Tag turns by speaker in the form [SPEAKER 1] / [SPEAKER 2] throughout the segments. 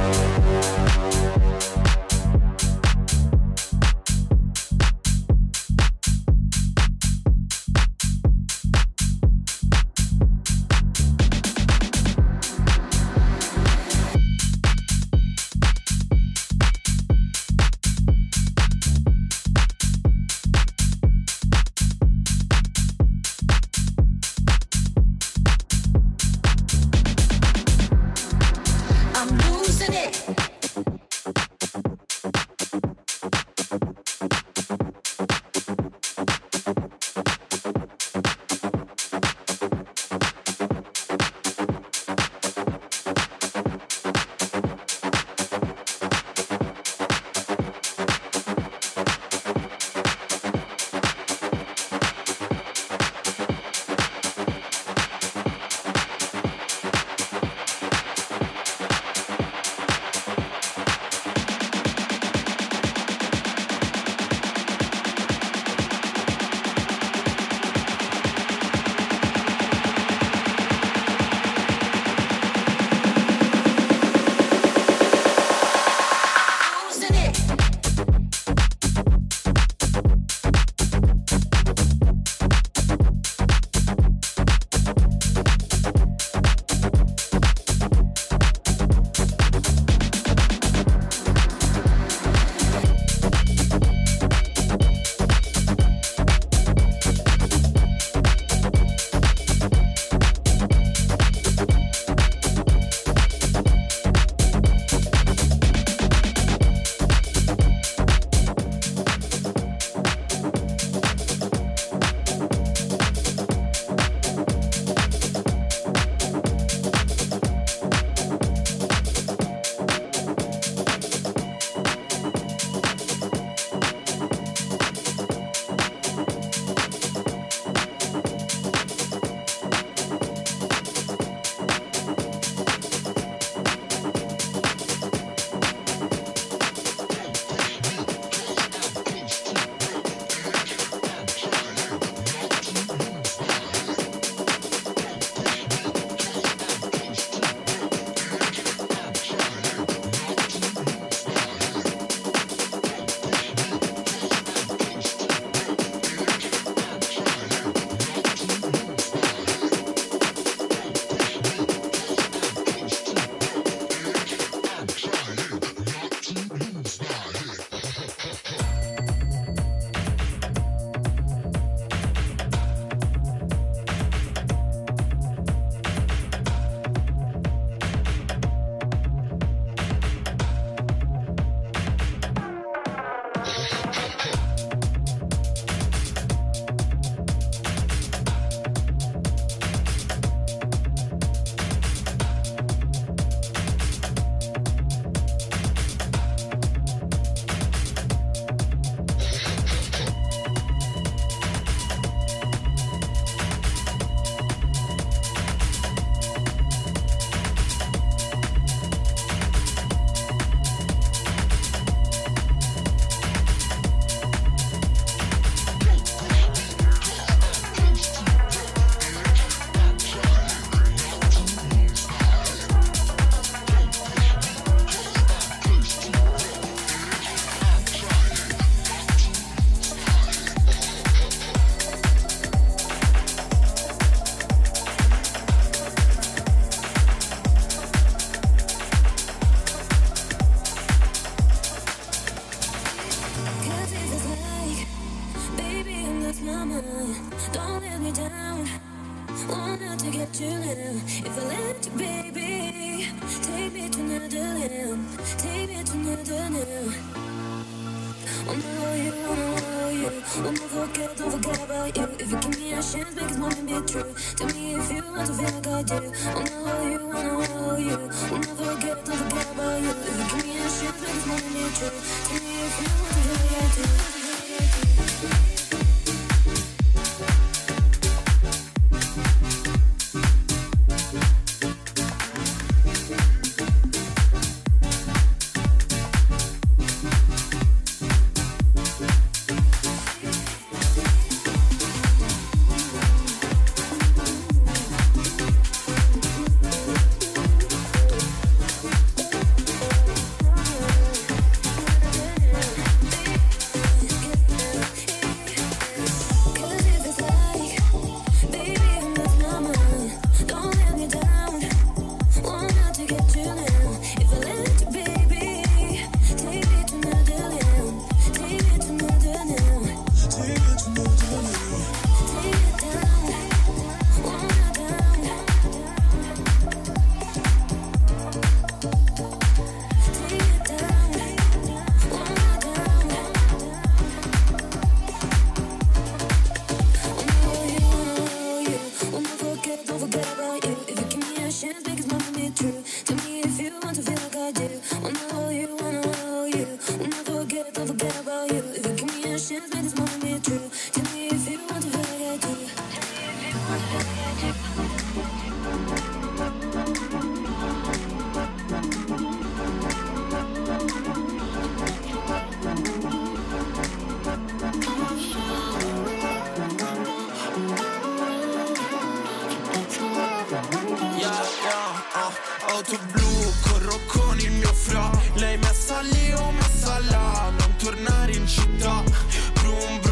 [SPEAKER 1] Bye.
[SPEAKER 2] If I let you, baby, take me to another land, take me to another land. Wanna hold you, wanna hold you, wanna forget, don't forget about you. If you give me a chance, make this moment be true. Tell me if you want to feel like I do. Wanna hold you, wanna hold you, wanna forget, don't forget about you. If you give me a chance, make this moment be true. Tell me if you want to feel like I do.
[SPEAKER 3] drop, vroom, vroom.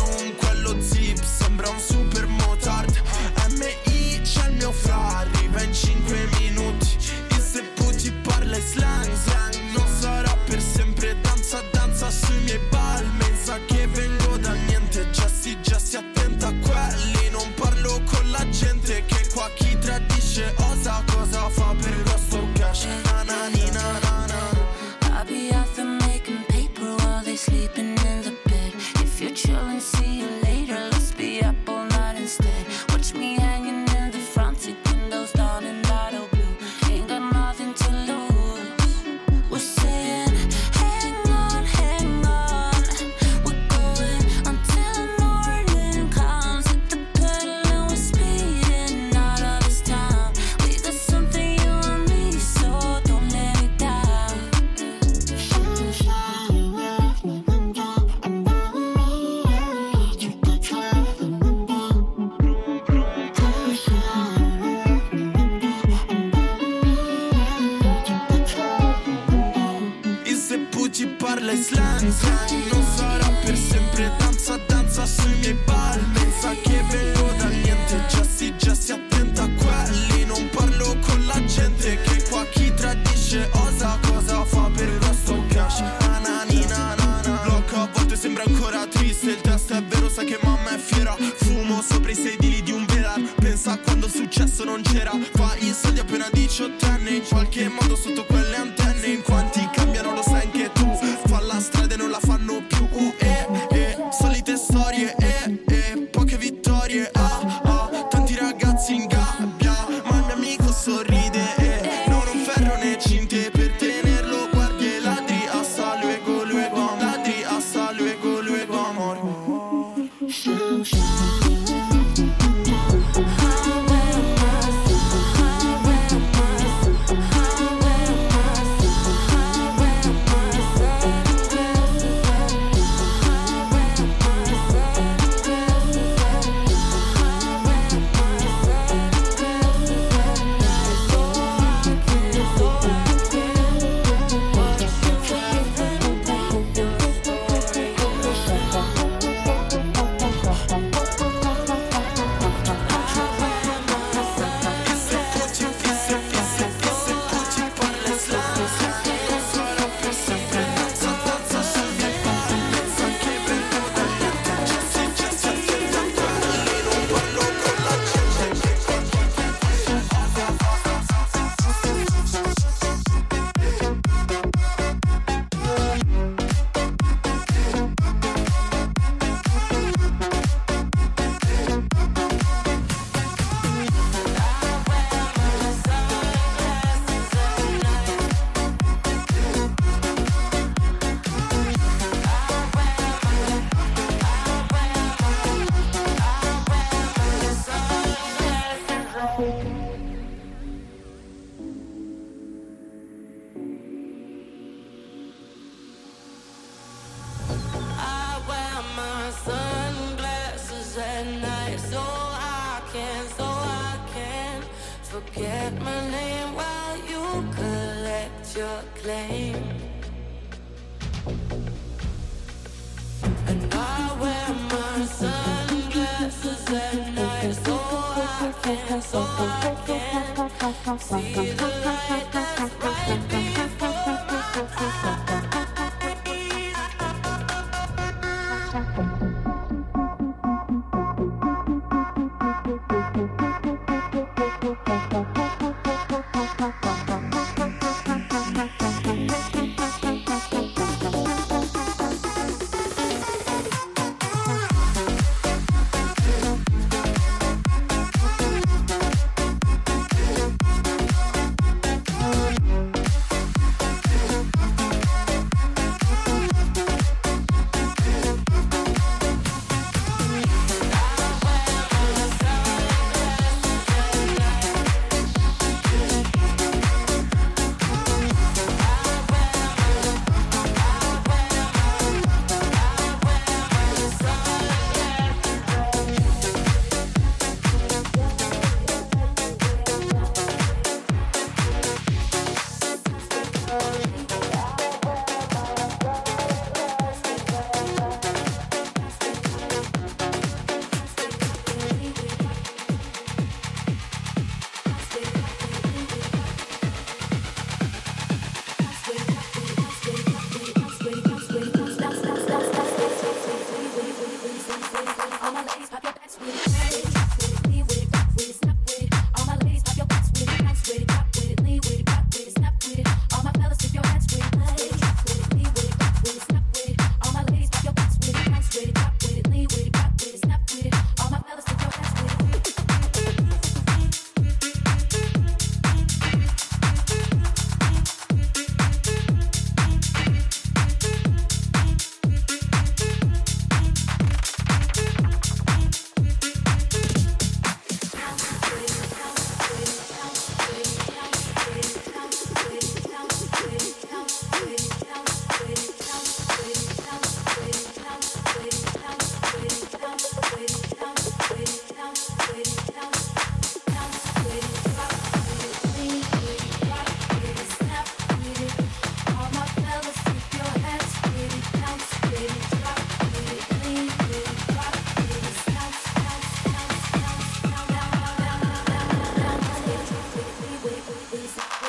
[SPEAKER 4] It's not